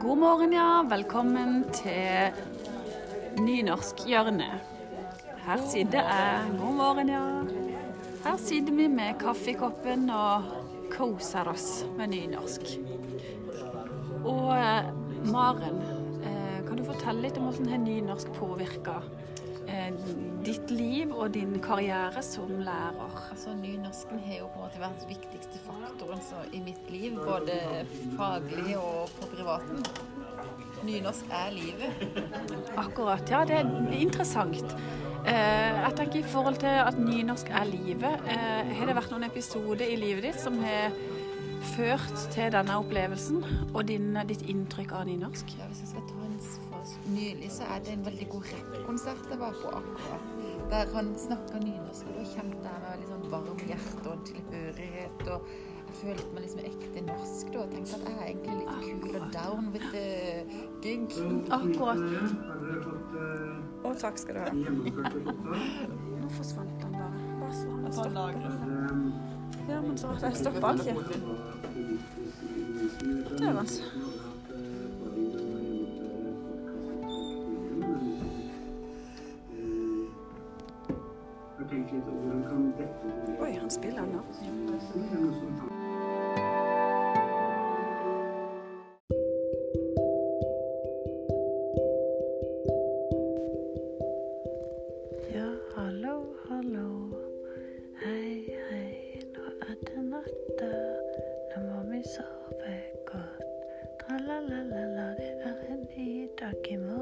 God morgen, ja. Velkommen til Nynorskhjørnet. Her sitter jeg. God morgen, ja. Her sitter vi med kaffekoppen og koser oss med nynorsk. Og eh, Maren, eh, kan du fortelle litt om hvordan nynorsk påvirka ditt liv og din karriere som lærer? Altså, Nynorsken har jo på en måte vært den viktigste faktoren i mitt liv, både faglig og på privaten. Nynorsk er livet. Akkurat. Ja, det er interessant. Eh, jeg tenker i forhold til at nynorsk er livet. Eh, har det vært noen episoder i livet ditt som har ført til denne opplevelsen og din, ditt inntrykk av nynorsk? Ja, hvis jeg skal ta nylig, så er det en veldig god rappkonsert jeg var på akkurat. Der han snakka nynorsk, og da kjente jeg meg veldig sånn varm i hjertet og en tilhørighet. og jeg følte meg liksom ekte norsk da, og tenkte at jeg er egentlig litt kul og down with the gig. Akkurat. Å, takk skal du ha. Nå forsvant den bare. Bare så han stopper. Ja, men så jeg stoppa han ikke. Døven. Oi, han spiller nå. Ja, hallo, hallo. Hei, hei, nå er det natta. Eh. Nå må vi sove godt. Tra-la-la-la-la, det er en ny dag i morgen.